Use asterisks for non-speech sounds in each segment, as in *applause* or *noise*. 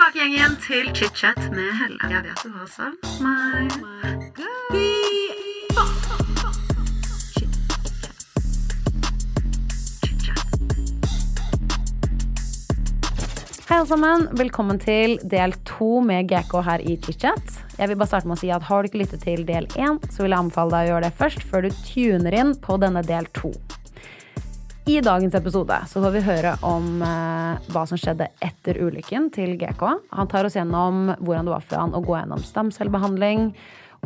tilbake igjen, til chit-chat med Helle. Jeg vet du har savnet meg. Hei alle sammen, velkommen til del to med GK her i ChitChat. Jeg vil bare starte med å si at Har du ikke lyttet til del én, så vil jeg anbefale deg å gjøre det først, før du tuner inn på denne del to. I dagens episode så får vi høre om eh, hva som skjedde etter ulykken til GK. Han tar oss gjennom hvordan det var for han å gå gjennom stamcellebehandling.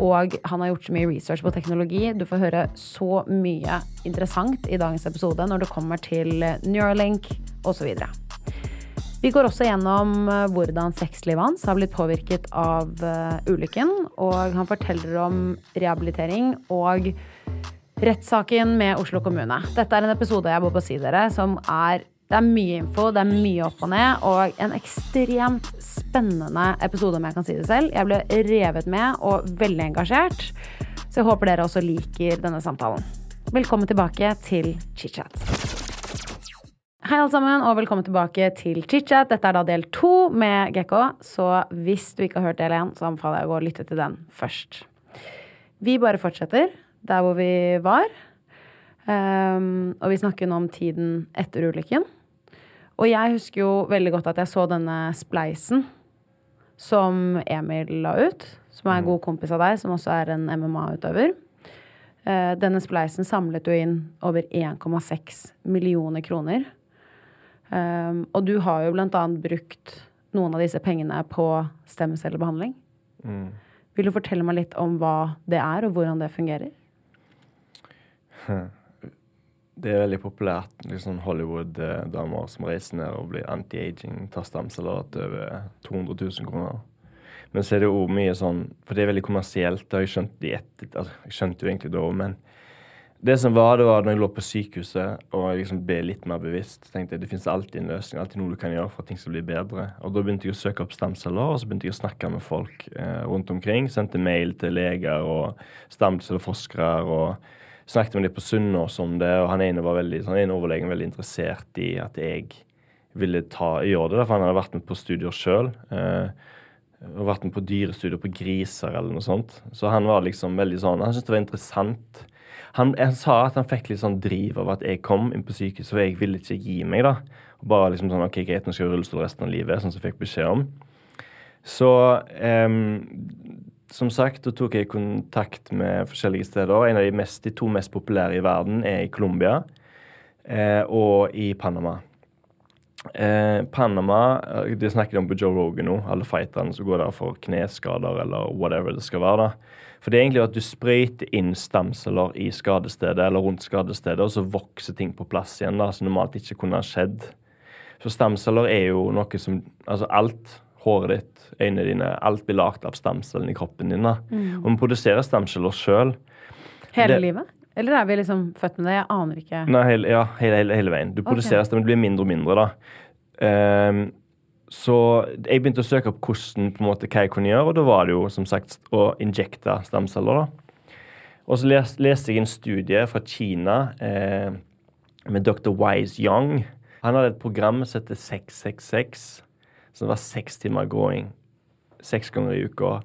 Og han har gjort så mye research på teknologi. Du får høre så mye interessant i dagens episode når det kommer til Neuralink osv. Vi går også gjennom eh, hvordan sexlivet hans har blitt påvirket av eh, ulykken. Og han forteller om rehabilitering og rettssaken med Oslo kommune. Dette er en episode jeg må å si dere, som er det er mye info, det er mye opp og ned, og en ekstremt spennende episode, om jeg kan si det selv. Jeg ble revet med og veldig engasjert, så jeg håper dere også liker denne samtalen. Velkommen tilbake til ChitChat. Hei, alle sammen, og velkommen tilbake til ChitChat. Dette er da del to med Gekko, så hvis du ikke har hørt del én, så anbefaler jeg å gå og lytte til den først. Vi bare fortsetter der hvor vi var. Um, og vi snakker nå om tiden etter ulykken. Og jeg husker jo veldig godt at jeg så denne spleisen som Emil la ut. Som er en god kompis av deg, som også er en MMA-utøver. Uh, denne spleisen samlet jo inn over 1,6 millioner kroner. Um, og du har jo blant annet brukt noen av disse pengene på stemmecellebehandling. Vil du fortelle meg litt om hva det er, og hvordan det fungerer? *laughs* Det er veldig populært. liksom Hollywood-damer som reiser ned og blir anti-aging, tar stamceller til over 200 000 kroner. Men så er det jo mye sånn For det er veldig kommersielt. Det har jeg skjønt i etter, altså, Jeg skjønte jo egentlig da, men det som var, det var når jeg lå på sykehuset og jeg liksom ble litt mer bevisst, tenkte jeg det finnes alltid en løsning, alltid noe du kan gjøre for at ting skal bli bedre. Og da begynte jeg å søke opp stamceller, og så begynte jeg å snakke med folk eh, rundt omkring. Sendte mail til leger og stamcelleforskere og snakket med dem på Sunnaas om det. Og han ene var veldig, han ene overlegen veldig interessert i at jeg ville ta, gjøre det, for han hadde vært med på studier sjøl. Eh, og vært med på dyrestudier på griser eller noe sånt. Så han var liksom veldig sånn, han syntes det var interessant. Han, han sa at han fikk litt sånn driv av at jeg kom inn på sykehuset, og jeg ville ikke gi meg, da. Bare liksom sånn OK, greit, nå skal jeg i rullestol resten av livet, sånn som jeg fikk beskjed om. Så em, som sagt, da tok jeg kontakt med forskjellige steder. En av de, mest, de to mest populære i verden er i Colombia eh, og i Panama. Eh, Panama eh, Det snakker om på Joe Rogan nå, alle fighterne som går der for kneskader eller whatever det skal være. da. For det er egentlig at du sprøyter inn stamceller i skadestedet eller rundt skadestedet, og så vokser ting på plass igjen, da, som normalt ikke kunne ha skjedd. Så stamceller er jo noe som Altså alt. Håret ditt, øynene dine, alt blir lagd av stamcellene i kroppen din. da. Og vi produserer stamceller sjøl. Hele Det- livet? Eller er vi liksom født med det? Jeg aner ikke. Nei, hele, ja, hele, hele, hele veien. Du produserer stemmer, det blir mindre og mindre, da. Um, så jeg begynte å søke opp hvordan, på en måte, hva jeg kunne gjøre, og da var det jo som sagt å injekte stamceller. da. Og så les, leste jeg en studie fra Kina eh, med dr. Wise Young. Han hadde et program som heter 666, som var seks timer gåing. Seks ganger i uka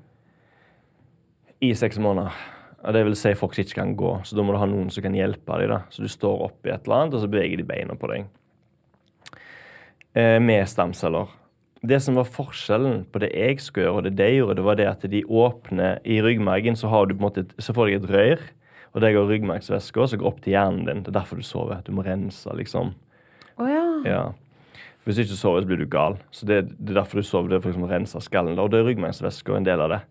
i seks måneder. Og det vil si folk som ikke kan gå, så da må du ha noen som kan hjelpe deg. da. Så du står oppi et eller annet, og så beveger de beina på deg. Eh, med stamceller. Det som var forskjellen på det jeg skulle gjøre, og det de gjorde, det var det at de åpner i ryggmargen, så, har du på en måte, så får du et rør. Og det går ryggmargsvæske som går opp til hjernen din. Det er derfor du sover. Du må rense, liksom. Å ja. Ja. Hvis du ikke sover, så blir du gal. Så det, det er derfor du sover. Det er for å rense skallen. Og det er ryggmargsvæske en del av det.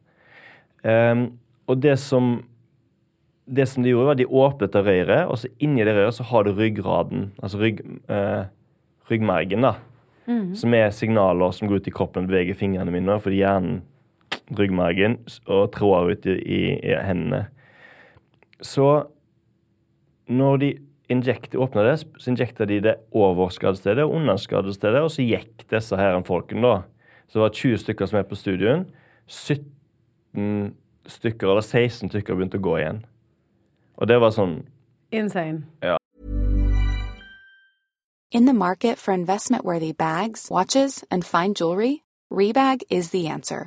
Um, og det som det som de gjorde, var at de åpnet det røret, og så inni det røret så har du ryggraden, altså rygg, uh, ryggmargen, da. Som er signaler som går ut i kroppen og beveger fingrene mine, fordi hjernen, ryggmargen, og tråder ut i, i, i hendene. Så når de injekte, åpna det, så injekta de det over skadestedet og under skadestedet, og så gikk disse her folkene, da. Så det var 20 stykker som er på studien. 17 stykker, eller 16 stykker begynte å gå igjen. Og det var sånn Insane. In the market for investment worthy bags, watches, and fine jewelry, Rebag is the answer.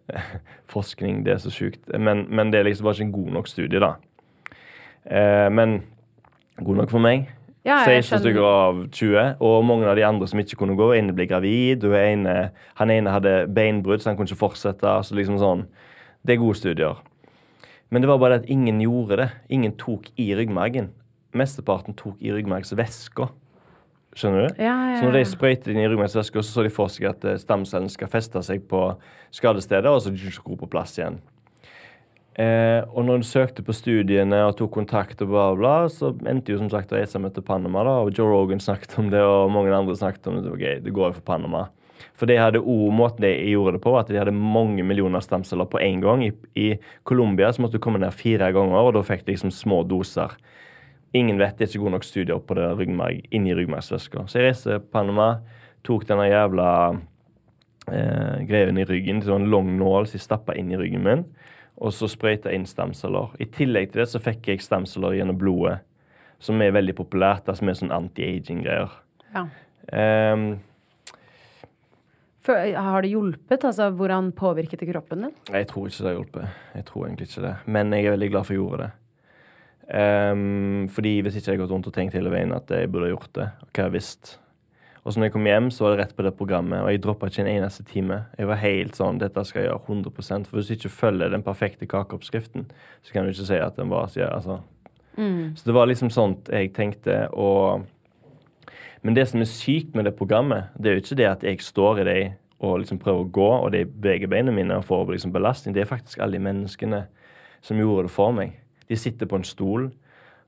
*laughs* Forskning, det er så sjukt. Men, men det er liksom bare ikke en god nok studie, da. Eh, men god nok for meg. Ja, 16 stykker av 20. Og mange av de andre som ikke kunne gå, En ble gravid. Og ene, han ene hadde beinbrudd, så han kunne ikke fortsette. Så liksom sånn, Det er gode studier. Men det var bare det at ingen gjorde det. Ingen tok i ryggmargen. Mesteparten tok i ryggmargsvæska. Skjønner du? Ja, ja, ja. Så når de sprøyter inn i ryggmargsvæska, så så de for seg at eh, stamcellen skal feste seg på skadestedet, og så gro på plass igjen. Eh, og når de søkte på studiene og tok kontakt, og bla, bla, så endte jo som sagt å reise med til Panama. da, og Joe Rogan snakket om det, og mange andre snakket om det. Okay, det går jo for Panama. For de hadde ord, måten de gjorde det på, at de hadde mange millioner stamceller på én gang. I, I Colombia så måtte du komme ned fire ganger, og da fikk de liksom små doser. Ingen vet, det er ikke gode nok studier på det ryggmarg, inni ryggmargsvæska. Så jeg reiste til Panama, tok denne jævla eh, greien i ryggen, sånn lang nål som jeg stappa inn i ryggen min, og så sprøyta inn stamceller. I tillegg til det så fikk jeg stamceller gjennom blodet, som er veldig populært, som er sånn anti-aging-greier. Ja. Um, For, har det hjulpet? Altså, hvordan påvirket det kroppen din? Jeg tror ikke det har hjulpet. Jeg tror egentlig ikke det. Men jeg er veldig glad for at jeg gjorde det. Ehm, fordi hvis ikke jeg hadde gått rundt og tenkt hele veien at jeg burde gjort det, og hva jeg visste. Og så når jeg kom hjem, så var det rett på det programmet, og jeg droppa ikke en eneste time. Jeg var helt sånn Dette skal jeg gjøre 100 For hvis du ikke følger den perfekte kakeoppskriften, så kan du ikke si at den var så altså. Så det var liksom sånt jeg tenkte, og Men det som er sykt med det programmet, det er jo ikke det at jeg står i det og liksom prøver å gå, og de beveger beina mine og får liksom belastning. Det er faktisk alle de menneskene som gjorde det for meg. De sitter på en stol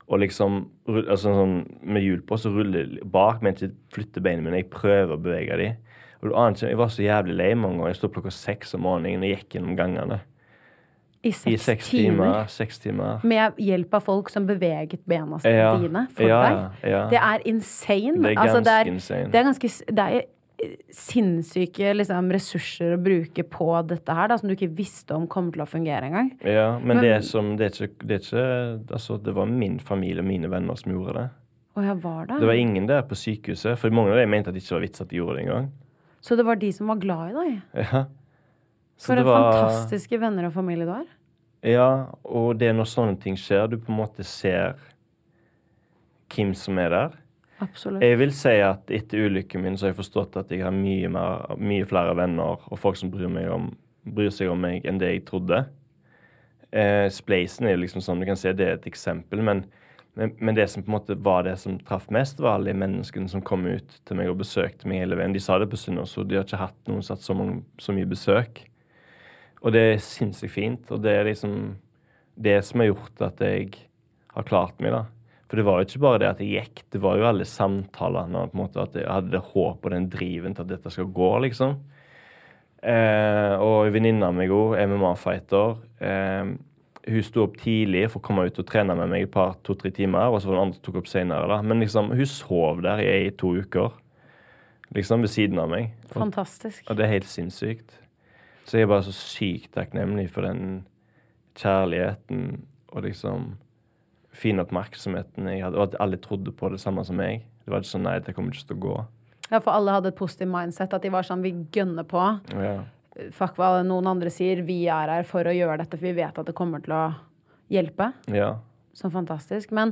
og liksom altså sånn, med hjul på, så ruller de bak mens jeg flytter beina mine. Jeg prøver å bevege de. Og du aner ikke, Jeg var så jævlig lei mange ganger. Jeg sto klokka seks om morgenen og gikk gjennom gangene. I I seks, seks timer. timer. Seks timer. Med hjelp av folk som beveget bena Ja, dine for ja, deg. ja. Det er insane. Det er altså, det er, ganske insane. Det er ganske Det er sinnssyke liksom, ressurser å bruke på dette her, da, som du ikke visste om kom til å fungere engang. Ja, men, Men- det, som, det, er ikke, det er ikke Altså, det var min familie og mine venner som gjorde det. Og jeg var Det Det var ingen der på sykehuset, for mange av dem mente at det ikke var vits at de gjorde det engang. Så det var de som var glad i deg. Ja. Så For det var- fantastiske venner og familie du har. Ja, og det er når sånne ting skjer, du på en måte ser hvem som er der. Absolutt. Jeg vil si at etter ulykken min så har jeg forstått at jeg har mye, mer, mye flere venner og folk som bryr, om, bryr seg om meg enn det jeg trodde. Eh, Spleisen er liksom sånn, du kan se det er et eksempel, men, men, men det som på en måte var det som traff mest, var alle de menneskene som kom ut til meg og besøkte meg hele veien. De sa det på Sunnaas, de har ikke hatt noen hatt så, mange, så mye besøk. Og det er sinnssykt fint, og det er liksom det som har gjort at jeg har klart meg, da. For det var jo ikke bare det at det gikk, det var jo alle samtalene på en måte at jeg hadde det håp og den driven til at dette skal gå, liksom. Eh, og venninna mi òg, MMA-fighter. Eh, hun sto opp tidlig for å komme ut og trene med meg et par, to-tre timer. Og så var det andre som tok opp senere, da. Men liksom, hun sov der i, i to uker. liksom ved siden av meg. Og, Fantastisk. og det er helt sinnssykt. Så jeg er bare så sykt takknemlig for den kjærligheten og liksom fin oppmerksomheten jeg hadde, og at alle trodde på det samme som meg. Det var ikke sånn nei, det kommer ikke til å gå. Ja, for alle hadde et positivt mindset. At de var sånn vi gønner på. Ja. Fuck hva noen andre sier. Vi er her for å gjøre dette, for vi vet at det kommer til å hjelpe. ja. Sånn fantastisk. Men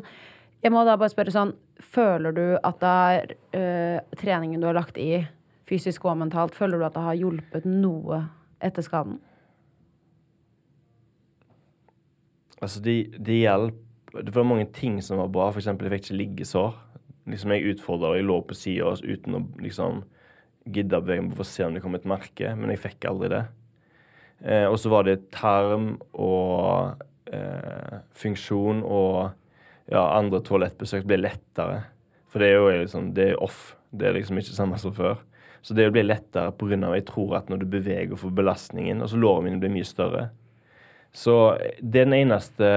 jeg må da bare spørre sånn Føler du at det er øh, treningen du har lagt i, fysisk og mentalt, føler du at det har hjulpet noe etter skaden? Altså, det de hjelp Det var mange ting som var bra. Eksempel, jeg fikk ikke liggesår. Liksom, jeg utfordra og jeg lå på sida uten å liksom gidde å bevege meg for å se om det kom et merke, men jeg fikk aldri det. Eh, og så var det tarm og eh, funksjon og ja, andre toalettbesøk ble lettere. For det er jo liksom, det er off. Det er liksom ikke samme som før. Så det blir lettere pga. jeg tror at når du beveger for belastningen, og så lårene mine blir mye større. Så det er den eneste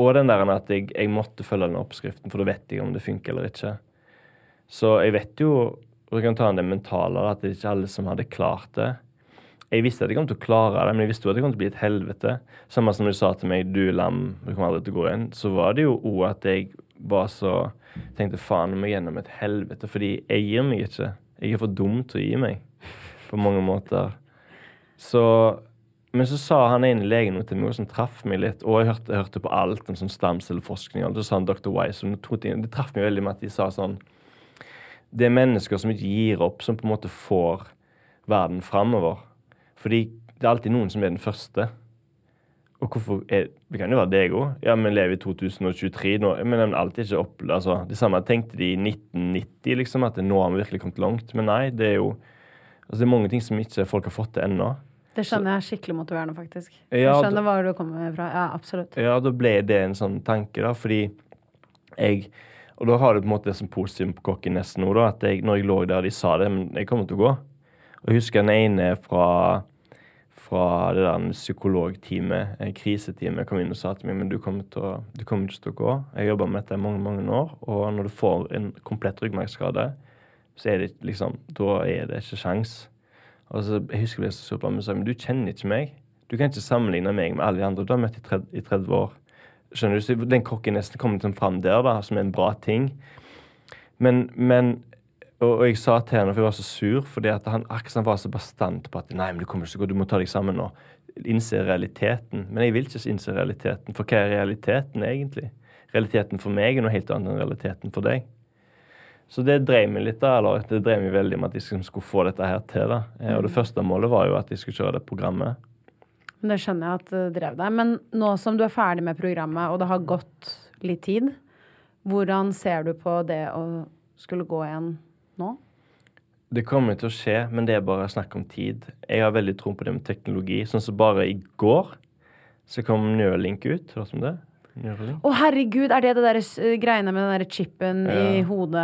Og den der at jeg, jeg måtte følge den oppskriften, for da vet jeg om det funker eller ikke. Så jeg vet jo, og kan ta en det mentale, at det er ikke alle som hadde klart det. Jeg visste at jeg kom til å klare det, men jeg visste jo at det kom til å bli et helvete. Samme som du sa til meg, du lam, du kommer aldri til å gå inn. Så var det jo òg at jeg var så tenkte faen, jeg gjennom et helvete, fordi jeg gir meg ikke. Jeg er for dum til å gi meg, på mange måter. Så men så sa han ene legen noe til meg som traff meg litt. Og jeg hørte, hørte på alt om sånn stamcelleforskning. Og så sa han Dr. Wise. Det traff meg veldig med at de sa sånn Det er mennesker som ikke gir opp, som på en måte får verden framover. Fordi det er alltid noen som er den første. Og hvorfor er, Det kan jo være deg òg. Ja, men lever i 2023 nå. Men alt er ikke opp, altså, Det samme tenkte de i 1990, liksom, at nå har vi virkelig kommet langt. Men nei, det er jo altså, Det er mange ting som ikke folk har fått til ennå. Det skjønner jeg skikkelig motiverende, faktisk. Jeg skjønner hva du kommer fra. Ja, absolutt. Ja, da ble det en sånn tanke, da, fordi jeg Og da har du på en måte det som positivt på kokken nesten nå, da, at jeg, når jeg lå der, de sa det, men jeg kommer til å gå. Og jeg husker den ene fra, fra det der psykologteamet, kriseteamet, kom inn og sa til meg men du kommer, til å, du kommer ikke til å gå. Jeg har jobba med dette i mange, mange år, og når du får en komplett ryggmargskade, så er det liksom Da er det ikke sjans. Og så, jeg husker jeg ble så sur på ham og sa men du kjenner ikke meg. Du kan ikke sammenligne meg med alle de andre du har møtt i 30, i 30 år. Skjønner du? Så den kokken nesten kom liksom fram der, da, som er en bra ting. Men, men og, og jeg sa til henne, for jeg var så sur, fordi at han akkurat var så bastant på at nei, men du kommer ikke til å gå, du må ta deg sammen nå. Innse realiteten. Men jeg vil ikke innse realiteten. For hva er realiteten egentlig? Realiteten for meg er noe helt annet enn realiteten for deg. Så det drev meg litt, da, eller det drev meg veldig med at de skulle få dette her til. da. Eh, Og det første målet var jo at de skulle kjøre det programmet. Men Det skjønner jeg at det drev deg. Men nå som du er ferdig med programmet, og det har gått litt tid, hvordan ser du på det å skulle gå igjen nå? Det kommer til å skje, men det er bare snakk om tid. Jeg har veldig tro på det med teknologi. Sånn som bare i går så kom Neuralink ut. Hørte du om det? Å, herregud, er det det der eh, greiene med den der chipen i hodet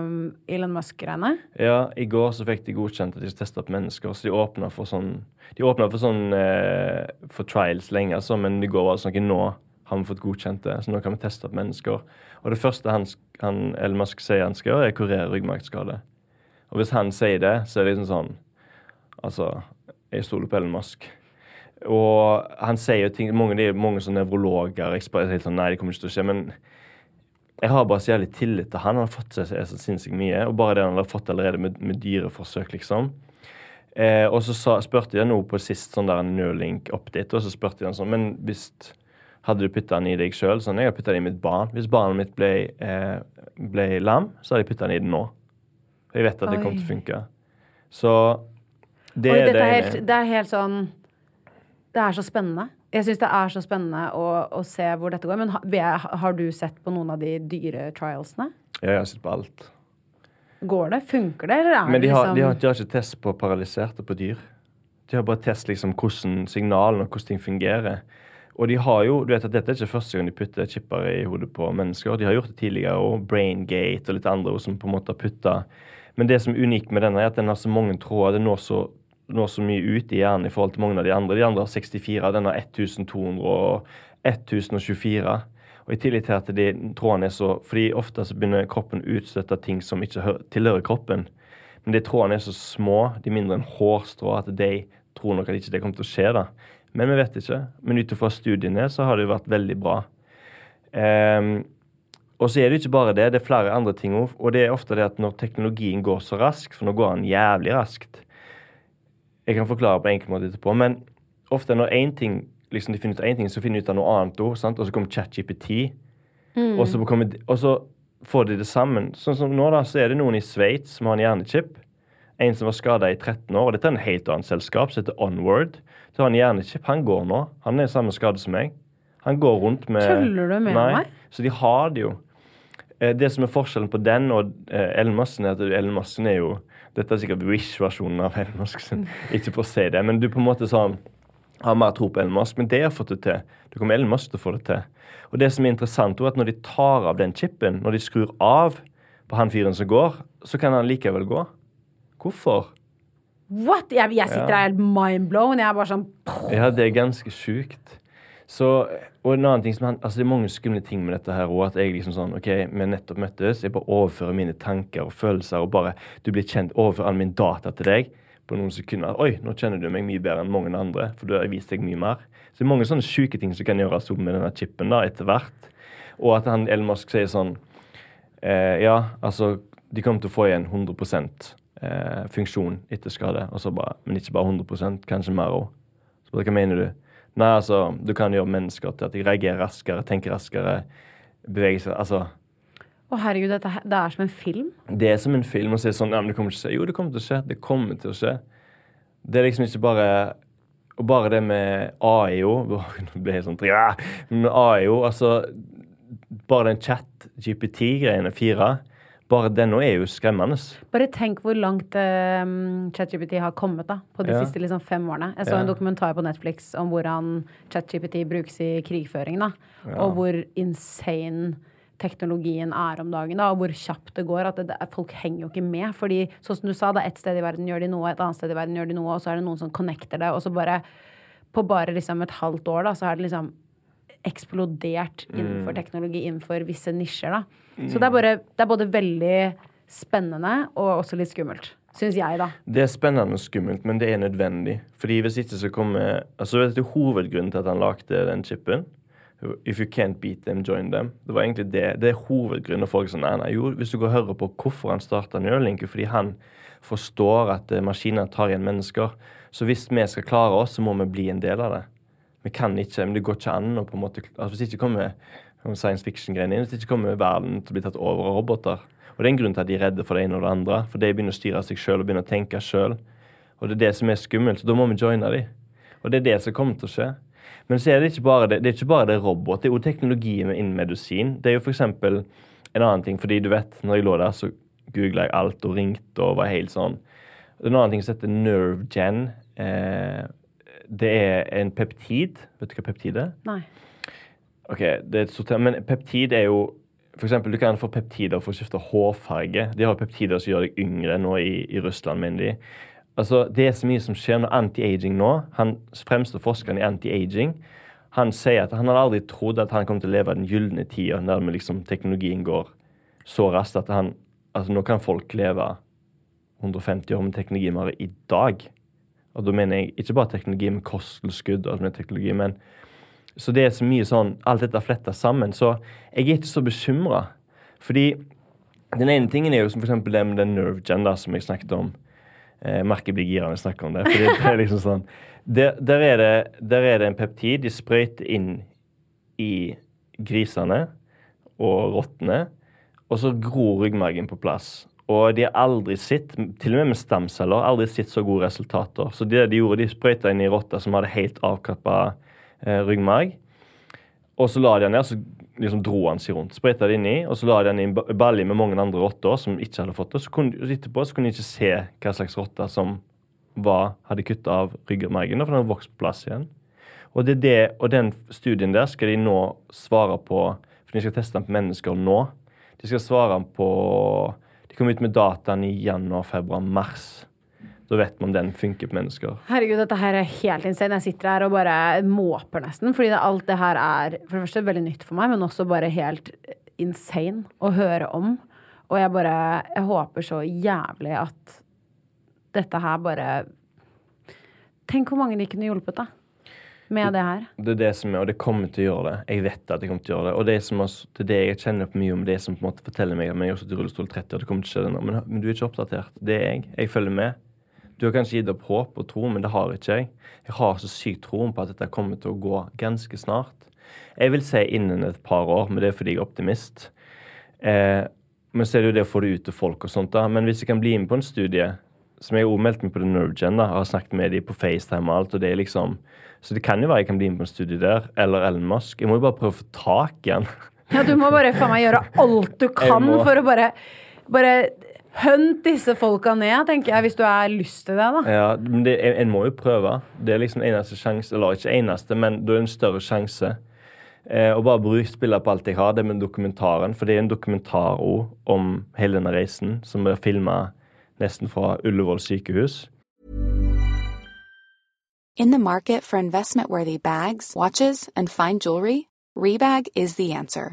um, Elon Musk-greiene? Ja, i går så fikk de godkjent at de teste på mennesker, så de åpna for sånn De åpna for sånn eh, for trials lenge, altså, men i går var det sånn at nå har vi fått godkjent det, så nå kan vi teste på mennesker. Og det første han, han Elon Musk sier han skal gjøre, er kurere ryggmargskade. Og hvis han sier det, så er det liksom sånn Altså, jeg stoler på Elon Musk. Og han sier jo ting Mange, det er mange sånne nevrologer eksperter sånn Nei, det kommer ikke til å skje. Men jeg har bare så jævlig tillit til han. Han har fått seg så så sinnssykt mye. Og bare det han har fått allerede med, med dyreforsøk, liksom. Eh, og så sa, spurte jeg noe på sist sånn der Neuralink-update, og så spurte jeg han sånn Men hvis hadde du putta den i deg sjøl? Sånn, jeg har putta den i mitt barn. Hvis barnet mitt ble, eh, ble lam, så hadde jeg putta den i det nå. For jeg vet at det kommer til å funke. Så det Oi, er det er helt, det er helt sånn Det er så spennende. Jeg syns det er så spennende å, å se hvor dette går. Men har, har du sett på noen av de dyre trialsene? Ja, jeg har sett på alt. Går det? Funker det, eller er Men de har, liksom de, har, de har ikke test på paralyserte på dyr. De har bare test liksom hvordan signalene og hvordan ting fungerer. Og de har jo, du vet at Dette er ikke første gang de putter chipper i hodet på mennesker. De har gjort det tidligere, òg. Braingate og litt andre som på en måte har putta Men det som er unikt med denne, er at den har så mange tråder. Det når så, når så mye ut i hjernen i forhold til mange av de andre. De andre har 64, den har 1200 og 1024. Og i tillegg til at de trådene er så Fordi ofte så begynner kroppen å utstøtte ting som ikke tilhører kroppen. Men de trådene er så små, de er mindre enn hårstrå, at de tror nok at ikke det kommer til å skje. da. Men vi vet ikke. Men ut ifra studiene så har det jo vært veldig bra. Um, og så er det ikke bare det, det er flere andre ting òg. Og det er ofte det at når teknologien går så raskt, for nå går den jævlig raskt Jeg kan forklare på en enkel måte etterpå, men ofte når én ting liksom de finner ut av én ting, så finner de ut av noe annet ord, sant? Og så kommer ChatGPT, Mm. og, så kommer og så får de det sammen. Sånn som nå, da, så er det noen i Sveits som har en hjernechip. En som var skada i 13 år. og Dette er en helt annet selskap som heter Onward. Så har han hjernechip. Han går nå. Han er samme skade som meg. Han går rundt med Tuller du med Nei. meg? Så de har det jo. Eh, Det som er forskjellen på den og Ellen Massen, er at Ellen Musk er jo Dette er sikkert Wish-versjonen av Elon Musk. Ikke for å si det, men du på en måte sånn har mer tro på Elon Musk, men det har fått det til. Du kommer Elon Musk til å få det til. Og det som er interessant, er at når de tar av den chipen, når de skrur av på han fyren som går, så kan han likevel gå. Hvorfor? What? Jeg, jeg sitter Ja. her helt mindblown. Jeg er bare sånn Ja, det er ganske sjukt. Så, og en annen ting som han, altså Det er mange skumle ting med dette her òg. At jeg liksom sånn OK, vi nettopp møttes. Jeg bare overfører mine tanker og følelser og bare Du blir kjent. Overfører all min data til deg på noen sekunder. Oi, nå kjenner du meg mye bedre enn mange andre, for du har vist deg mye mer. Så det er mange sånne sjuke ting som kan gjøres med denne chipen da, etter hvert. Og at han Elon Musk sier sånn eh, Ja, altså De kommer til å få igjen 100% eh, funksjon etter skade. Og så bare, men ikke bare 100% kanskje mer òg. Så bare, hva mener du? Nei, altså, du kan gjøre mennesker til at de reagerer raskere, tenker raskere, beveger seg Altså, Å, herregud, dette, det er som en film. det er som en film å si sånn Ja, men det kommer ikke til å skje. Jo, det kommer til å skje. Det kommer til å skje. Det er liksom ikke bare Og bare det med AIO *laughs* Nå ble jeg sånn ja, Men AIO, altså Bare den chat-GPT-greiene, fire, bare den nå er jo skremmende. Bare tenk hvor langt eh, ChatGPT har kommet da, på de Ja. siste liksom, fem årene. Jeg så Ja. en dokumentar på Netflix om hvordan ChatGPT brukes i krigføring. Da, Og hvor insane teknologien er om dagen, da, og hvor kjapt det går. At det, det, folk henger jo ikke med. fordi sånn som du sa, det er ett sted i verden gjør de noe, et annet sted i verden gjør de noe, og så er det noen som connecter det, og så bare På bare liksom et halvt år, da, så er det liksom eksplodert innenfor teknologi, innenfor visse nisjer. da. Så det er, bare, det er både veldig spennende og også litt skummelt. Syns jeg, da. Det er spennende og skummelt, men det er nødvendig. Fordi hvis ikke så kommer Altså, vet du hovedgrunnen til at han lagde den chipen? If you can't beat them, join them. Det var egentlig det. Det er hovedgrunnen. Folk sånn, nei, nei, jo, Hvis du går og hører på hvorfor han starta Neuralink, fordi han forstår at eh, maskiner tar igjen mennesker. Så hvis vi skal klare oss, så må vi bli en del av det. Vi kan ikke, men det går ikke an å på en måte altså Hvis ikke kommer science fiction-greiene inn, hvis ikke kommer verden til å bli tatt over av roboter. Og det er en grunn til at de er redde for det ene og det andre. For de begynner å styre seg sjøl og begynner å tenke sjøl. Og det er det som er skummelt. Så da må vi joine de. Og det er det som kommer til å skje. Men så er det ikke bare det, det er ikke bare det robot. Det er jo teknologi innen medisin. Det er jo f.eks. en annen ting. Fordi du vet, når jeg lå der, så googla jeg alt og ringte og var helt sånn. Det en annen ting som heter NerveGen. Eh, det er en peptid. Vet du hva peptid er? Nei. Ok, det er et sorter, Men peptid er jo for eksempel, Du kan få peptider for å skifte hårfarge. De har peptider som gjør deg yngre nå i, i Russland, mener de. Altså, Det er så mye som skjer når anti-aging nå. Han fremste forskeren i anti-aging han sier at han hadde aldri trodd at han kom til å leve den gylne tida der liksom, teknologien går så raskt at han altså Nå kan folk leve 150 år med teknologi har i dag. Og da mener jeg ikke bare teknologi med kosttilskudd, altså med teknologi, men så det er så mye sånn Alt dette fletta sammen. Så jeg er ikke så bekymra. Fordi den ene tingen er jo som for eksempel det med den nerve gen som jeg snakket om. Eh, merker blir gira når jeg snakker om det. Fordi det er liksom sånn der, der, er det, der er det en peptid de sprøyter inn i grisene og rottene, og så gror ryggmargen på plass. Og de har aldri sett, til og med med stamceller, aldri sett så gode resultater. Så det de gjorde, de sprøyta inn i rotter som hadde helt avkappa eh, ryggmarg. Og så la de han ned, så liksom dro han seg rundt. Sprita det inn i, og så la de han i en ba- balje med mange andre rotter som ikke hadde fått det. Så kunne, etterpå så kunne de ikke se hva slags rotter som var, hadde kutta av ryggmargen, for den hadde vokst på plass igjen. Og, det det, og den studien der skal de nå svare på, for de skal teste den på mennesker nå. De skal svare på De kommer ut med dataen i januar, februar, mars. Da vet man om den funker på mennesker. Herregud, dette her er helt insane. Jeg sitter her og bare måper nesten. Fordi det, alt det her er for det første veldig nytt for meg, men også bare helt insane å høre om. Og jeg bare Jeg håper så jævlig at dette her bare Tenk hvor mange de kunne hjulpet, da. Med det her. Det er det som er, og det kommer til å gjøre det. Jeg vet at jeg kommer til å gjøre det. Og det, som er, det er det jeg kjenner på mye om, det som på en måte forteller meg at jeg har også til rullestol 30 og det kommer til å skje det nå. Men, men du er ikke oppdatert. Det er jeg. Jeg følger med. Du har kanskje gitt opp håp og tro, men det har ikke jeg. Jeg har så sykt troen på at dette kommer til å gå ganske snart. Jeg vil si innen et par år, men det er fordi jeg er optimist. Eh, men så er det jo det å få det ut til folk og sånt. da. Men hvis jeg kan bli med på en studie, som jeg har meldt meg på The Nervegen, da, har snakket med dem på FaceTime og alt, og det er liksom Så det kan jo være jeg kan bli med på en studie der. Eller Ellen Musk. Jeg må jo bare prøve å få tak i han. Ja, du må bare faen meg gjøre alt du *laughs* kan må- for å bare Bare hunt disse folka ned, tenker jeg, hvis du har lyst til det, da. Ja, men det, en, en må jo prøve. Det er liksom eneste sjanse, eller ikke eneste, men da er det en større sjanse. Eh, og bare bruk spille på alt jeg har, det med dokumentaren. For det er en dokumentar òg om hele denne reisen, som er filma nesten fra Ullevål sykehus. In the market for investment worthy bags, watches, and fine jewelry, Rebag is the answer.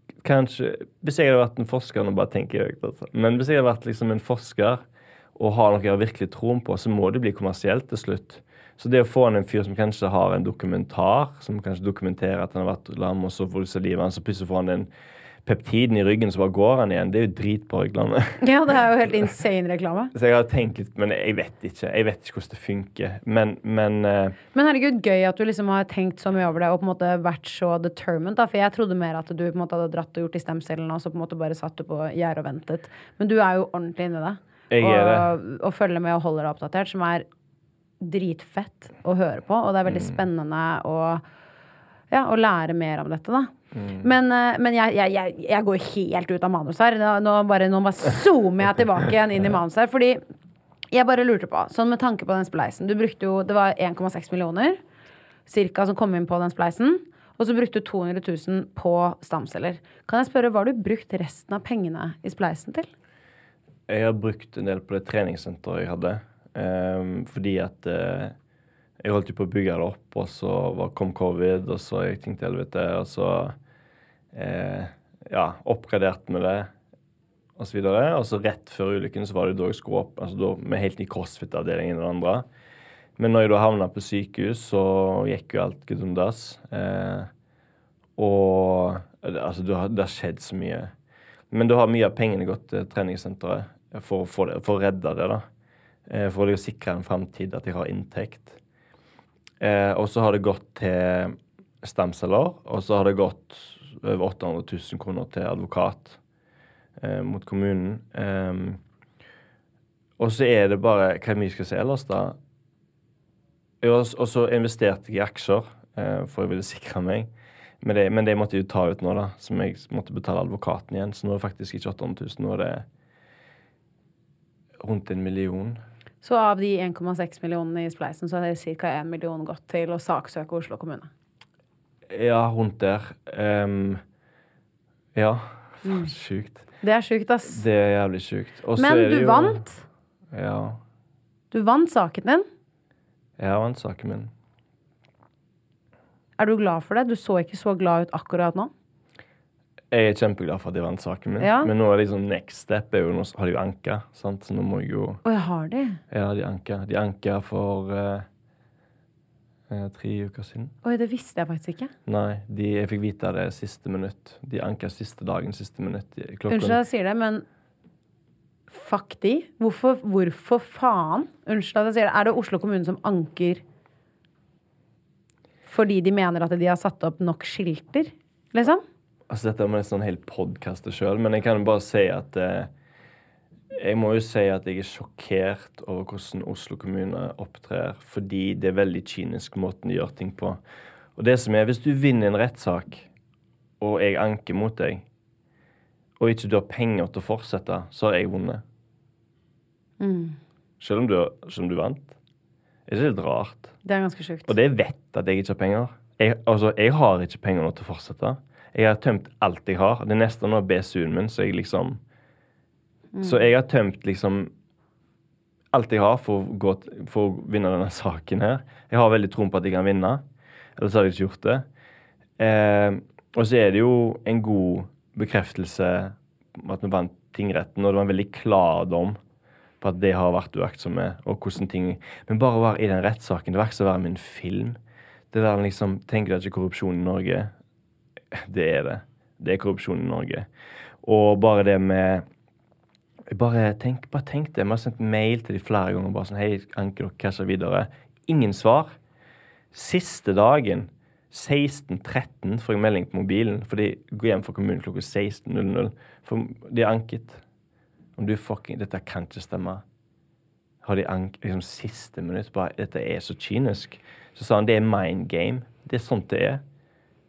kanskje Hvis jeg hadde vært en forsker Nå bare tenker jeg. Men hvis jeg hadde vært liksom en forsker og har noe jeg har virkelig troen på, så må det bli kommersielt til slutt. Så det å få en fyr som kanskje har en dokumentar, som kanskje dokumenterer at han har vært lam, og så får du se livet hans, så plutselig får han den peptiden i ryggen, så bare går han igjen. Det er jo drit på reklame. *laughs* Ja, det er jo helt insane reklame. Så jeg har tenkt litt, men jeg vet ikke. Jeg vet ikke hvordan det funker. Men, men uh... Men herregud, gøy at du liksom har tenkt så mye over det og på en måte vært så determined. Da. For jeg trodde mer at du på en måte hadde dratt og gjort i stemcellene, og så på en måte bare satt du på gjerdet og ventet. Men du er jo ordentlig inni det. Jeg er og, og følger med og holder deg oppdatert, som er dritfett å høre på. Og det er veldig spennende å, ja, å lære mer om dette, da. Men, eh, men jeg, jeg, jeg, går helt ut av manus her. Nå, bare, nå bare zoomer jeg tilbake igjen inn i manus her. Fordi jeg bare lurte på, sånn med tanke på den spleisen Du brukte jo, Det var 1,6 millioner cirka som kom inn på den spleisen. Og så brukte du 200 000 på stamceller. Kan jeg spørre, Hva har du brukt resten av pengene i spleisen til? jeg har brukt en del på det treningssenteret jeg hadde. Um, fordi at uh, jeg holdt jo på å bygge det opp, og så kom covid, og så gikk ting til helvete. Og så eh, ja, oppgradert med det, og så. Og så rett før ulykken så var det da jeg skulle opp, altså da med helt ny crossfit-avdeling og det andre. Men når jeg da havna på sykehus, så gikk jo alt gudundas. Eh, og altså, det har, det har skjedd så mye. Men da har mye av pengene gått til treningssenteret for det, for å redde det. da. Eh, For å sikre en framtid, at de har inntekt. Eh, og så har det gått til stamceller, og så har det gått over 800 000 kroner til advokat eh, mot kommunen. Eh, og så er det bare Hva vi skal si ellers, da? Og så investerte jeg i aksjer, eh, for jeg ville sikre meg. Men det, men det måtte jeg jo ta ut nå, da, som jeg måtte betale advokaten igjen. Så nå er det faktisk ikke 800 000, nå er det rundt en million. Så av de 1,6 millionene i spleisen, så har ca. 1 million gått til å saksøke Oslo kommune. Ja, rundt der. Um, ja. Faen, sjukt. Det er sjukt, ass. Det er jævlig sjukt. Og Men du jo- vant. Ja. Du vant saken din. Jeg vant saken min. Er du glad for det? Du så ikke så glad ut akkurat nå. Jeg er kjempeglad for at jeg vant saken min. Ja. Men nå er liksom next step er jo, nå har de jo anka, sant? så nå må jeg jo Å, jeg har de? Ja, de anka. De anka for eh, eh, tre uker siden. Oi, det visste jeg faktisk ikke. Nei, de, jeg fikk vite det siste minutt. De anker siste dagen, siste minutt. Klokken Unnskyld at jeg sier det, men fuck de. Hvorfor, hvorfor faen? Unnskyld at jeg sier det. Er det Oslo kommune som anker fordi de mener at de har satt opp nok skilter? Liksom? Altså, dette er nesten en hel podkast sjøl, men jeg kan bare si at eh, Jeg må jo si at jeg er sjokkert over hvordan Oslo kommune opptrer, fordi det er veldig kynisk måten de gjør ting på. Og det som er, hvis du vinner en rettssak, og jeg anker mot deg, og ikke du har penger til å fortsette, så har jeg vunnet. Selv om du, selv om du vant. Er ikke det litt rart? Det er ganske sjukt. Og det vet at jeg ikke har penger. Jeg, altså, jeg har ikke penger nå til å fortsette. Jeg har tømt alt jeg har. Det neste nå er BSU-en min, så jeg liksom Så jeg har tømt liksom alt jeg har for å, gå, for å vinne denne saken her. Jeg har veldig troen på at jeg kan vinne, ellers hadde jeg ikke gjort det. Eh, og så er det jo en god bekreftelse at vi vant tingretten, og det var en veldig klar dom på at det har vært uaktsomme, og hvordan ting Men bare å være i den rettssaken, det var ikke så å være med en film. Det der liksom Tenker du ikke korrupsjon i Norge? *laughs* Det er det. Det er korrupsjon i Norge. Og bare det med jeg bare tenk, bare tenk det. Vi har sendt mail til de flere ganger. bare sånn, Hei, anker dere casher videre? Ingen svar. Siste dagen, 16.13, får jeg melding på mobilen. For de går hjem fra kommunen klokka 16.00. For de har anket. Om du fucking Dette kan ikke stemme. Har de anket liksom siste minutt bare Dette er så kynisk. Så sa han det er mind game. Det er sånt det er.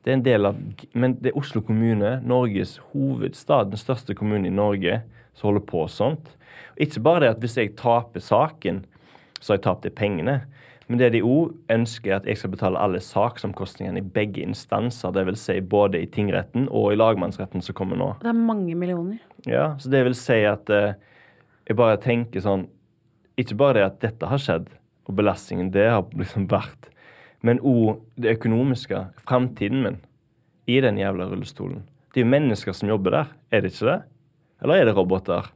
Det er en del av Men det er Oslo kommune, Norges hovedstad, den største kommunen i Norge, som holder på sånt. Og ikke bare det at hvis jeg taper saken, så har jeg tapt de pengene. Men det de òg ønsker, er at jeg skal betale alle saksomkostningene i begge instanser. Dvs. Si både i tingretten og i lagmannsretten som kommer nå. Det er mange millioner. Ja, så det vil si at eh, jeg bare tenker sånn Ikke bare det at dette har skjedd, og belastningen det har liksom vært, men òg det økonomiske. Framtiden min i den jævla rullestolen. Det er jo mennesker som jobber der, er det ikke det? Eller er det roboter?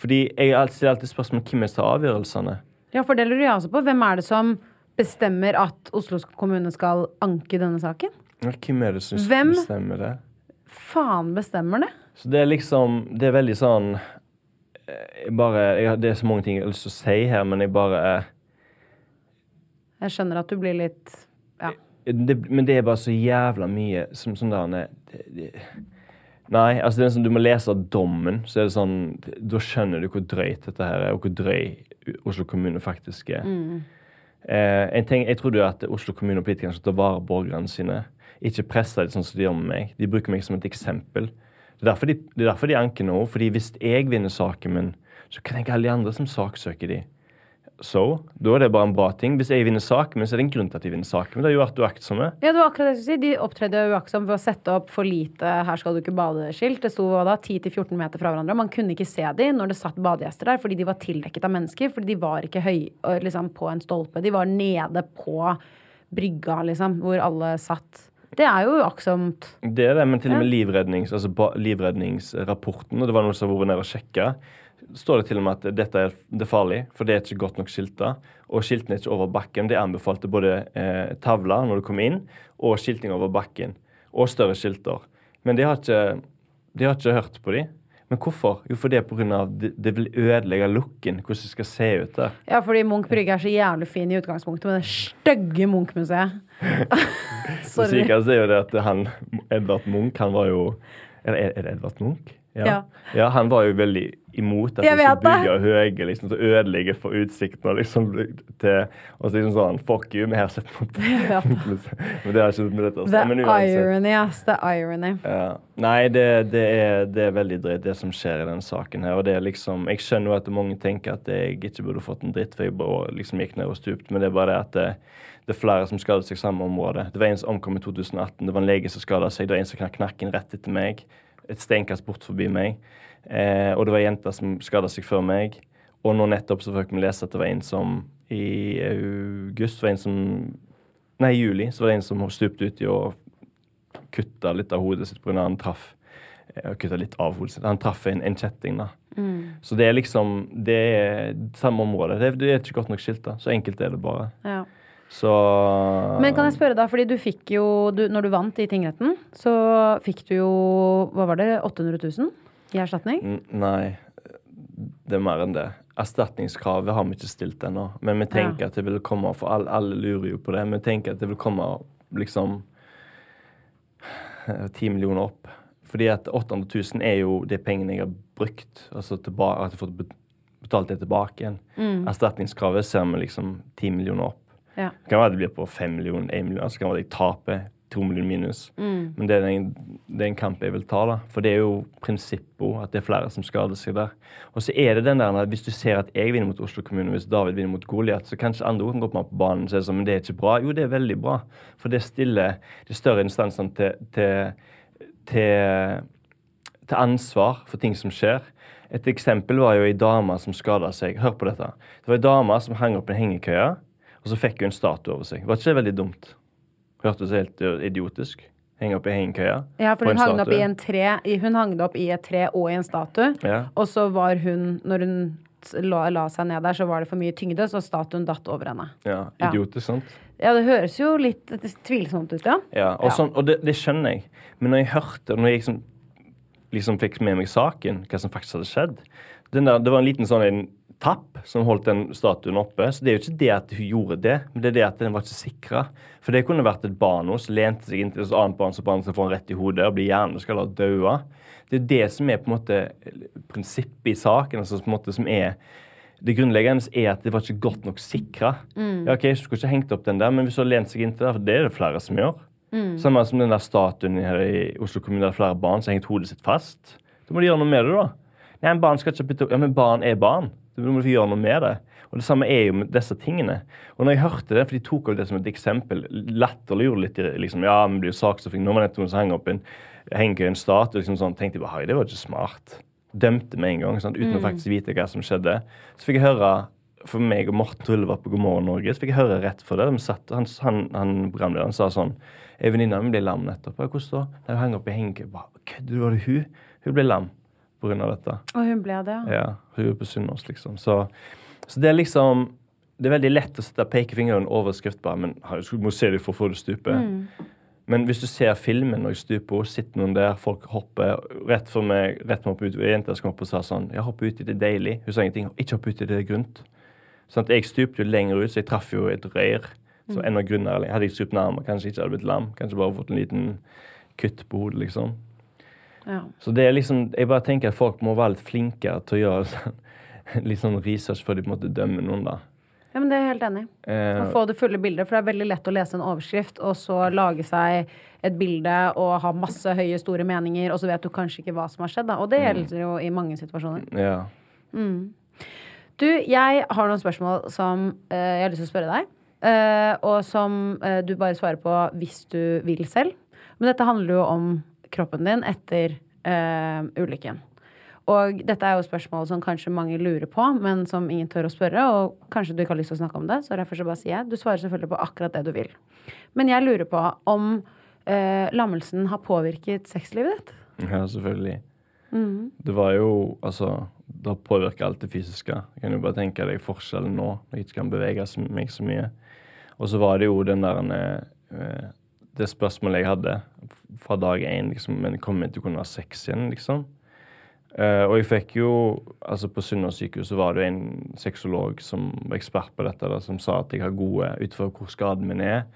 Fordi jeg stiller alltid spørsmål om hvem som tar avgjørelsene. Ja, for det lurer jeg også på. Hvem er det som bestemmer at Oslo kommune skal anke denne saken? Ja, Hvem er det som Hvem? bestemmer det? Faen bestemmer det? Så det er liksom Det er veldig sånn eh, jeg bare, jeg, Det er så mange ting jeg har lyst til å si her, men jeg bare eh, Jeg skjønner at du blir litt Ja. det, Men det er bare så jævla mye som sånn der det, det, Nei, altså det er sånn, du må lese dommen, så er det sånn Da skjønner du hvor drøyt dette her er, og hvor drøy Oslo kommune faktisk er. Eh, en ting, jeg trodde jo at Oslo kommune og politikerne skulle ta vare på borgerne sine. Ikke presse dem sånn som de gjør med meg. De bruker meg som et eksempel. Det er derfor de, det er derfor de anker nå. fordi hvis jeg vinner saken min, så kan ikke alle de andre som saksøker de. Så, da er det bare en bra ting. Hvis jeg vinner saken men så er det en grunn til at de vinner saken Men Det har jo vært uaktsomme. Ja, det var akkurat det jeg skulle si. De opptredde uaktsomt ved å sette opp for lite 'her skal du ikke bade'-skilt. Det sto da, 10-14 meter fra hverandre. Man kunne ikke se dem når det satt badegjester der, fordi de var tildekket av mennesker. Fordi de var ikke høy, liksom, på en stolpe. De var nede på brygga, liksom, hvor alle satt. Det er jo uaktsomt. Det er det, men til og med livrednings, altså livredningsrapporten, og det var noen som har vært nede og sjekka, står det til og med at dette er, det er farlig, for det er ikke godt nok skilta. Og skiltene er ikke over bakken. Det anbefalte både eh, tavler når du kom inn, og skilting over bakken. Og større skilter. Men de har ikke, de har ikke hørt på de. Men hvorfor? Jo, for det er av det, det vil ødelegge looken, hvordan det skal se ut der. Ja, fordi Munch brygge er så jævlig fin i utgangspunktet, men det stygge Munch-museet. *laughs* Sorry. så er jo det at han, Edvard Munch, han var jo Er det Edvard Munch? Ja. ja. Han var jo veldig imot at de det. bygge høye liksom, til ødelegger for utsikten. Og liksom til Og så liksom sånn Fuck you, vi har sett på *laughs* *laughs* Men det har ikke med dette å. The Men irony, ass. The irony. Ja. Nei, det, det, er, det er veldig drøyt, det som skjer i denne saken her. Og det er liksom Jeg skjønner jo at mange tenker at jeg ikke burde fått en dritt, for jeg bare liksom gikk ned og stupt, men det er bare det at det, det er flere som skader seg i samme område. Det var en som omkom i 2018. Det var en lege som skada seg. Det var en som knakk nakken rett etter meg. Et steinkast bort forbi meg. Eh, og det var ei jente som skada seg før meg. Og nå nettopp så fikk vi lese at det var en som i august var en som Nei, i juli så var det en som stupte uti og kutta litt av hodet sitt pga. han traff eh, kutta litt av hodet sitt. Han traff en, en kjetting, da. Så det er liksom Det er samme område. Det, det er ikke godt nok skilta. Så enkelt er det bare. Ja. Så Men kan jeg spørre da, fordi du fikk jo, du, når du vant i tingretten, så fikk du jo, hva var det, 800 000 i erstatning? N- Nei, det er mer enn det. Erstatningskravet har vi ikke stilt ennå. Men vi tenker Ja. at det vil komme, for alle, alle lurer jo på det. Vi tenker at det vil komme liksom ti millioner opp. Fordi at 800 000 er jo de pengene jeg har brukt. Altså tilbake, at jeg har fått betalt det tilbake igjen. Erstatningskravet ser vi liksom ti millioner opp. Ja. Det kan være det blir på fem millioner, én million. Så kan det være at jeg taper to millioner minus. Men det er, en, det er en kamp jeg vil ta, da. For det er jo prinsippet at det er flere som skader seg der. Og så er det den der hvis du ser at jeg vinner mot Oslo kommune, hvis David vinner mot Goliat, så kanskje andre kan gå på banen og si sånn, men det er ikke bra. Jo, det er veldig bra. For det stiller de større instansene til, til, til, til ansvar for ting som skjer. Et eksempel var jo ei dame som skada seg. Hør på dette. Det var ei dame som hang opp en hengekøye, og så fikk hun en statue over seg. Var ikke det veldig dumt? Hørtes helt idiotisk. Henge opp i hengekøya. Ja, for hun hang opp i en tre, hun hang opp i et tre og i en statue. Ja. Og så var hun, når hun la, la seg ned der, så var det for mye tyngde, så statuen datt over henne. Ja, Ja. idiotisk, sant? Ja, det høres jo litt tvilsomt ut, ja. Ja, og, Ja. Sånn, og det, det skjønner jeg. Men når jeg hørte, når jeg liksom, liksom fikk med meg saken, hva som faktisk hadde skjedd den der, Det var en liten sånn en tapp som holdt den statuen oppe. Så det er jo ikke det at hun gjorde det, men det er det at den var ikke sikra. For det kunne vært et barn hos, lente seg inntil et annet barn som barn som får en rett i hodet og blir hjerneskada og daua. Det er det som er på en måte prinsippet i saken, altså på en måte som er det grunnleggende er at det var ikke godt nok sikra. Ja, ok, så skulle ikke hengt opp den der, men hvis du har lent seg inntil der, for det er det flere som gjør. Samme som den der statuen her i Oslo kommune der flere barn som har hengt hodet sitt fast. Da må de gjøre noe med det, da. Nei, men barn skal ikke bytte Ja, men barn er barn. Da må gjøre noe med det. Og det samme er jo med disse tingene. Og når jeg hørte det, for de tok jo det som et eksempel, latterliggjorde litt liksom, Ja, men blir jo saksforfulgt. Nå var det noen som hang opp en henger en statue, liksom sånn, tenkte jeg bare, «Hei, det var ikke smart. Dømte med en gang, sant? uten å faktisk vite hva som skjedde. Så fikk jeg høre for meg og Morten Trulle var på God morgen Norge, så fikk jeg høre rett for det. De satt, han, han, han programlederen sa sånn Ei venninne mi ble lam nettopp. Hvordan da? Hun hang opp i hengekøye. Kødder du? Var det hun? Hun ble lam av dette. Og hun ble det, ja. Hun er på Sunnaas, liksom. Så, så det er liksom Det er veldig lett å sette pekefingeren over skriftbaren, men du må se det for å få det stupe. Men hvis du ser filmen når jeg stuper, sitter noen der, folk hopper rett for meg, rett meg opp ut, ei jente som kom opp og sa sånn Ja, hopp uti, det er deilig. Hun sa ingenting. Ikke hopp uti, det er grunt. Sånn at jeg stupte jo lenger ut, så jeg traff jo et røyr. Så enda grunnere. Hadde jeg stupt nærmere, kanskje ikke hadde blitt lam. Kanskje bare fått en liten kutt på hodet, liksom. Ja. Så det er liksom, jeg bare tenker at folk må være litt flinkere til å gjøre sånn, *laughs* litt sånn research før de på en måte dømmer noen, da. Ja, men det er jeg helt enig i. Eh, Å få det fulle bildet, for det er veldig lett å lese en overskrift, og så lage seg et bilde og ha masse høye, store meninger, og så vet du kanskje ikke hva som har skjedd. Da. Og det gjelder jo i mange situasjoner. ja. Du, jeg har noen spørsmål som uh, jeg har lyst til å spørre deg. Uh, og som uh, du bare svarer på hvis du vil selv. Men dette handler jo om kroppen din etter uh, ulykken. Og dette er jo spørsmål som kanskje mange lurer på, men som ingen tør å spørre. Og kanskje du ikke har lyst til å snakke om det, så derfor så bare sier jeg du svarer selvfølgelig på akkurat det du vil. Men jeg lurer på om uh, lammelsen har påvirket sexlivet ditt. ja, selvfølgelig. Det var jo Altså, det påvirker alt det fysiske. Jeg kan jo bare tenke deg forskjellen nå, når jeg ikke kan bevege meg så mye. Og så var det jo den der eh, Det spørsmålet jeg hadde fra dag én, liksom, men kommer jeg til å kunne ha sex igjen, liksom? Uh, og jeg fikk jo altså På Sunnaas sykehus var det jo en sexolog som var ekspert på dette, da, som sa at jeg har gode Ut fra hvor skaden min er,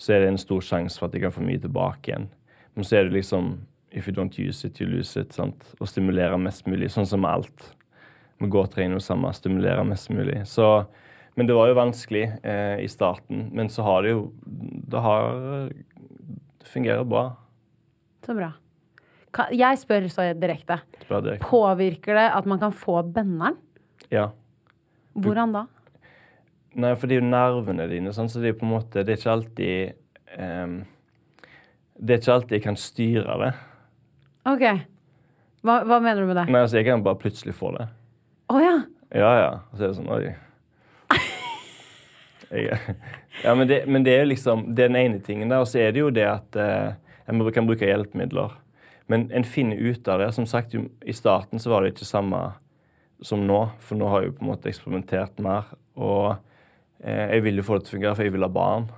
så er det en stor sjanse for at jeg kan få mye tilbake igjen. Men så er det liksom If you don't use it, you lose it. sant? Å stimulere mest mulig, sånn som alt. Vi går og samme, stimulere mest mulig. Så, men det var jo vanskelig eh, i starten. Men så har det jo Det har Det fungerer bra. Så bra. Jeg spør så direkte. Spør direkte. Påvirker det at man kan få benneren? Ja. Hvordan da? Nei, for det er jo nervene dine, sånn, så det er på en måte Det er ikke alltid um, Det er ikke alltid jeg kan styre det. Ok. Hva, hva mener du med det? Nei, altså, jeg kan bare plutselig få det. ja. Ja, ja. Så er det sånn Oi. *laughs* Ja, men det, men det er liksom det er den ene tingen der. Og så er det jo det at eh, en kan bruke hjelpemidler. Men en finner ut av det. Som sagt, i starten så var det ikke samme som nå, for nå har jeg jo på en måte eksperimentert mer. Og eh, jeg vil jo få det til å fungere, for jeg vil ha barn.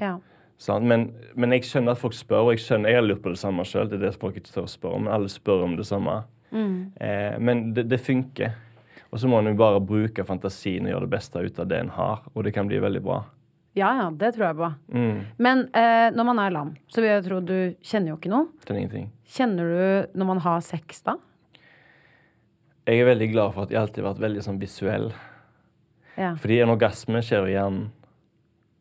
Ja. Sånn? Men, men jeg skjønner at folk spør, og jeg skjønner, jeg har lurt på det samme sjøl. Det er det folk ikke tør å spørre om, men alle spør om det samme. Eh, men det, det funker. Og så må en jo bare bruke fantasien og gjøre det beste ut av det en har, og det kan bli veldig bra. ja, ja, det tror jeg på. Mm, Men eh, når man er lam, så vil jeg tro du kjenner jo ikke noe. det er ingenting. Kjenner du når man har sex da? Jeg er veldig glad for at jeg alltid har vært veldig sånn visuell. Ja. Fordi en orgasme skjer jo i hjernen.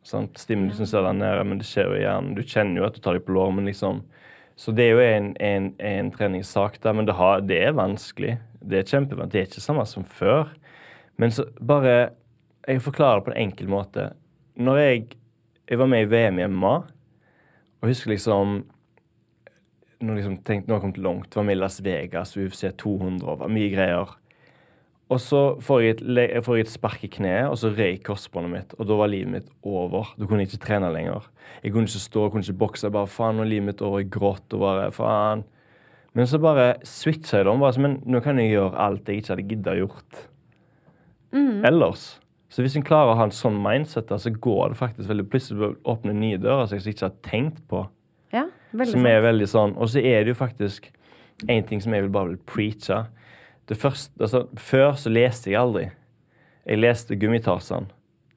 Sant? Stimulusen ser der nede, men det skjer jo i hjernen. Du kjenner jo at du tar deg på låren men liksom Så det er jo en, en, en treningssak der, men det, har, det er vanskelig. Det er kjempebra. Det er ikke samme som før. Men så bare Jeg forklarer det på en enkel måte. Når jeg, jeg var med i VM i MMA, og husker liksom Nå liksom tenkte, nå har jeg kommet langt. Var med i Las Vegas, UFC 200, og var mye greier. Og så får jeg et, jeg får et spark i kneet, og så røyk korsbåndet mitt. Og da var livet mitt over. Da kunne jeg ikke trene lenger. Jeg kunne ikke stå, jeg kunne ikke bokse. Bare faen, nå er livet mitt over. Jeg gråt og bare faen. Men så bare switcha jeg det om. Bare, men nå kan jeg gjøre alt jeg ikke hadde gidda gjort ellers. Så hvis en klarer å ha en sånn mindset, så går det faktisk veldig Plutselig åpner nye dører som jeg ikke har tenkt på. Ja, veldig Som er veldig sånn Og så er det jo faktisk en ting som jeg vil bare vil preache. Det første, altså, før så leste jeg aldri. Jeg leste Gummitarsan.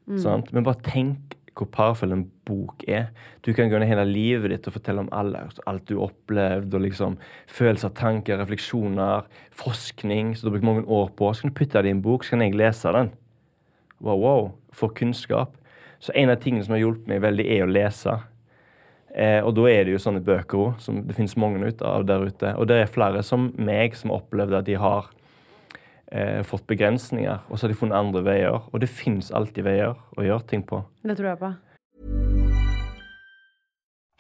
Mm. Men bare tenk hvor powerful en bok er. Du kan gå ned hele livet ditt og fortelle om alle, alt du har opplevd, og liksom følelser, tanker, refleksjoner, forskning som du har brukt mange år på. Så kan du putte det i en bok, så kan jeg lese den. Wow, wow. Få kunnskap. Så en av tingene som har hjulpet meg veldig, er å lese. Eh, og da er det jo sånne bøker òg, som det finnes mange ut av der ute. Og det er flere som meg som har opplevd at de har eh, fått begrensninger, og så har de funnet andre veier. Og det fins alltid veier å gjøre ting på. Det tror jeg på.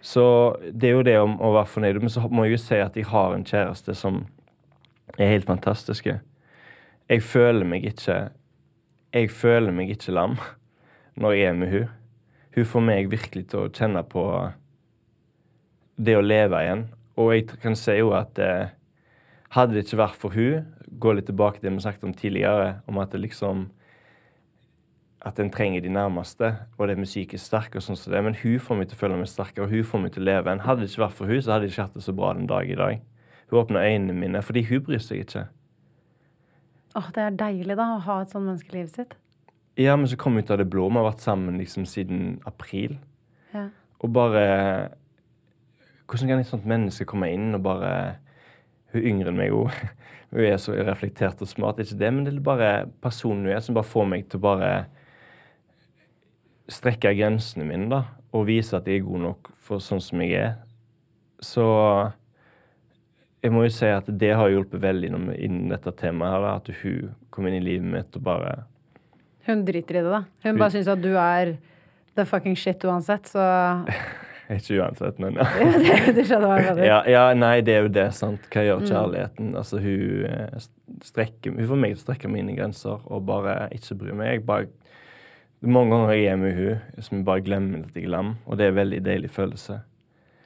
Så det er jo det om å være fornøyd. Men så må jeg jo si at jeg har en kjæreste som er helt fantastisk. Jeg føler meg ikke Jeg føler meg ikke lam når jeg er med hun. Hun får meg virkelig til å kjenne på det å leve igjen. Og jeg kan si jo at eh, hadde det ikke vært for hun, gå litt tilbake til det vi snakket om tidligere, om at det liksom at en trenger de nærmeste, og det med psykisk sterk og sånn som det. Men hun får meg til å føle meg sterkere, og hun får meg til å leve. En hadde det ikke vært for hun, så hadde jeg ikke hatt det så bra den dag i dag. Hun åpna øynene mine, fordi hun bryr seg ikke. Åh, det er deilig, da, å ha et sånt menneske i livet sitt. Ja, men så kom vi ut av det blå. Vi har vært sammen liksom siden april. Ja. Og bare Hvordan kan et sånt menneske komme inn og bare Hun er yngre enn meg, hun. *laughs* Hun er så reflektert og smart. Ikke det, men det er bare personen hun er, som bare får meg til å bare strekke grensene mine, da. Og vise at jeg er god nok for sånn som jeg er. Så jeg må jo si at det har hjulpet veldig innen dette temaet her, da, at hun kom inn i livet mitt og bare Hun driter i det, da. Hun Hun- bare syns at du er the fucking shit uansett, så *laughs* Ikke uansett, men ja. *laughs* Du skjønner hva jeg mener? Ja, ja, nei, det er jo det, sant. Hva gjør Mm. kjærligheten? Altså, hun eh, strekker Hun får meg til å strekke mine grenser og bare ikke bry meg. Jeg bare Mange ganger jeg er med hun som jeg bare glemmer at jeg er lam, og det er en veldig deilig følelse.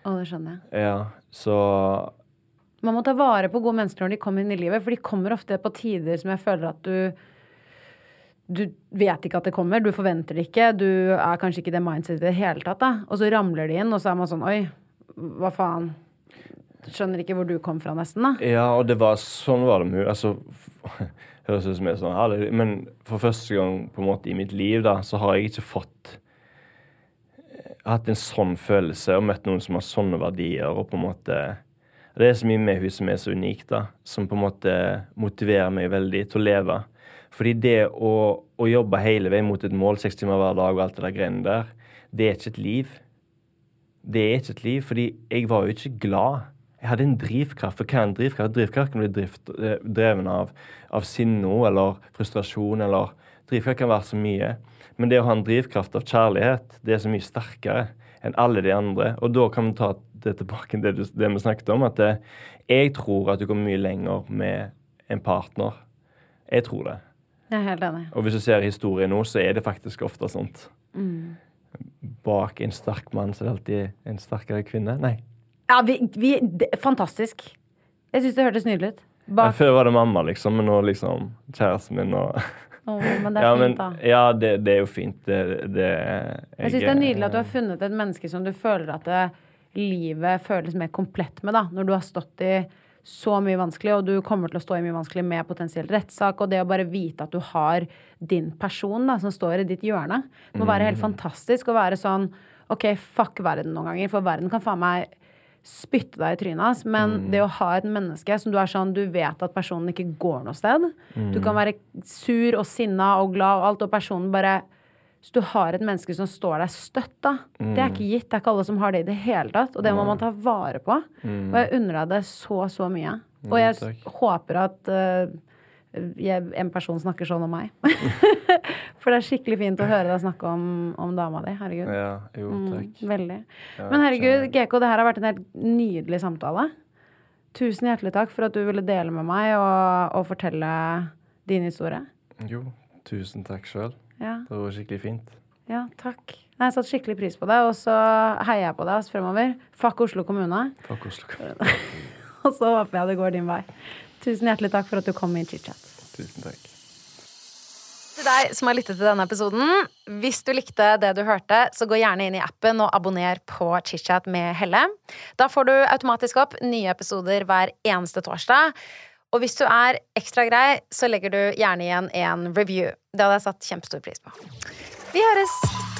Å, det skjønner jeg. Ja, så Man må ta vare på gode mennesker når de kommer inn i livet, for de kommer ofte på tider som jeg føler at du du vet ikke at det kommer, du forventer det ikke, du er kanskje ikke i det mindsetet i det hele tatt, da. Og så ramler de inn, og så er man sånn oi, hva faen. Skjønner ikke hvor du kom fra, nesten, da. Ja, og det var sånn var det med. Altså, *laughs* høres ut som jeg er sånn herlig, men for første gang på en måte i mitt liv, da, så har jeg ikke fått eh, hatt en sånn følelse og møtt noen som har sånne verdier, og på en måte Det er så mye med hun som er så unikt, da, som på en måte motiverer meg veldig til å leve. Fordi det å, å jobbe hele veien mot et mål, seks timer hver dag og alt det der greiene der, det er ikke et liv. Det er ikke et liv, fordi jeg var jo ikke glad. Jeg hadde en drivkraft. For hva er en drivkraft? Drivkraft kan bli drift, eh, dreven av, av sinne eller frustrasjon, eller Drivkraft kan være så mye. Men det å ha en drivkraft av kjærlighet, det er så mye sterkere enn alle de andre. Og da kan vi ta det tilbake til det, det vi snakket om, at eh, jeg tror at du kommer mye lenger med en partner. Jeg tror det. Jeg er helt enig. Og hvis du ser historien nå, så er det faktisk ofte sånt. Mm. Bak en sterk mann så er det alltid en sterkere kvinne. Nei. Ja, vi, vi det, Fantastisk. Jeg syns det hørtes nydelig ut. Bak, Før var det mamma, liksom, men nå liksom kjæresten min og oh, men det er *laughs* ja, fint, men, da. ja, det, det er jo fint. Det, det Jeg syns det er nydelig at du har funnet et menneske som du føler at det, livet føles mer komplett med, da. Når du har stått i så mye vanskelig, og du kommer til å stå i mye vanskelig med potensiell rettssak, og det å bare vite at du har din person da, som står i ditt hjørne, det må være helt fantastisk å være sånn OK, fuck verden noen ganger, for verden kan faen meg spytte deg i trynet Men men det å ha et menneske som du er sånn, du vet at personen ikke går noe sted. Du kan være sur og sinna og glad og alt, og personen bare Så du har et menneske som står deg støtt, da. Det er ikke gitt. Det er ikke alle som har det i det hele tatt. Og det må man ta vare på. Og jeg unner deg det så, så mye. Og jeg håper at eh, jeg, en person snakker sånn om meg. *laughs* For det er skikkelig fint å høre deg snakke om, om dama di. Herregud. Ja, jo, takk. Mm, veldig. Men herregud, GK, det her har vært en helt nydelig samtale. Tusen hjertelig takk for at du ville dele med meg og, og fortelle din historie. Jo, tusen takk sjøl. Ja, Det var skikkelig fint. ja takk. Nei, Jeg satte skikkelig pris på det, og så heier jeg på deg fremover. Fuck Oslo kommune. Fuck Oslo kommune. *laughs* Og så håper jeg det går din vei. Tusen hjertelig takk for at du kom i chit-chat. Tusen takk. Til deg som har lyttet til denne episoden, hvis du likte det du hørte, så gå gjerne inn i appen og abonner på ChitChat med Helle. Da får du automatisk opp nye episoder hver eneste torsdag. Og hvis du er ekstra grei, så legger du gjerne igjen en review. Det hadde jeg satt kjempestor pris på. Vi høres!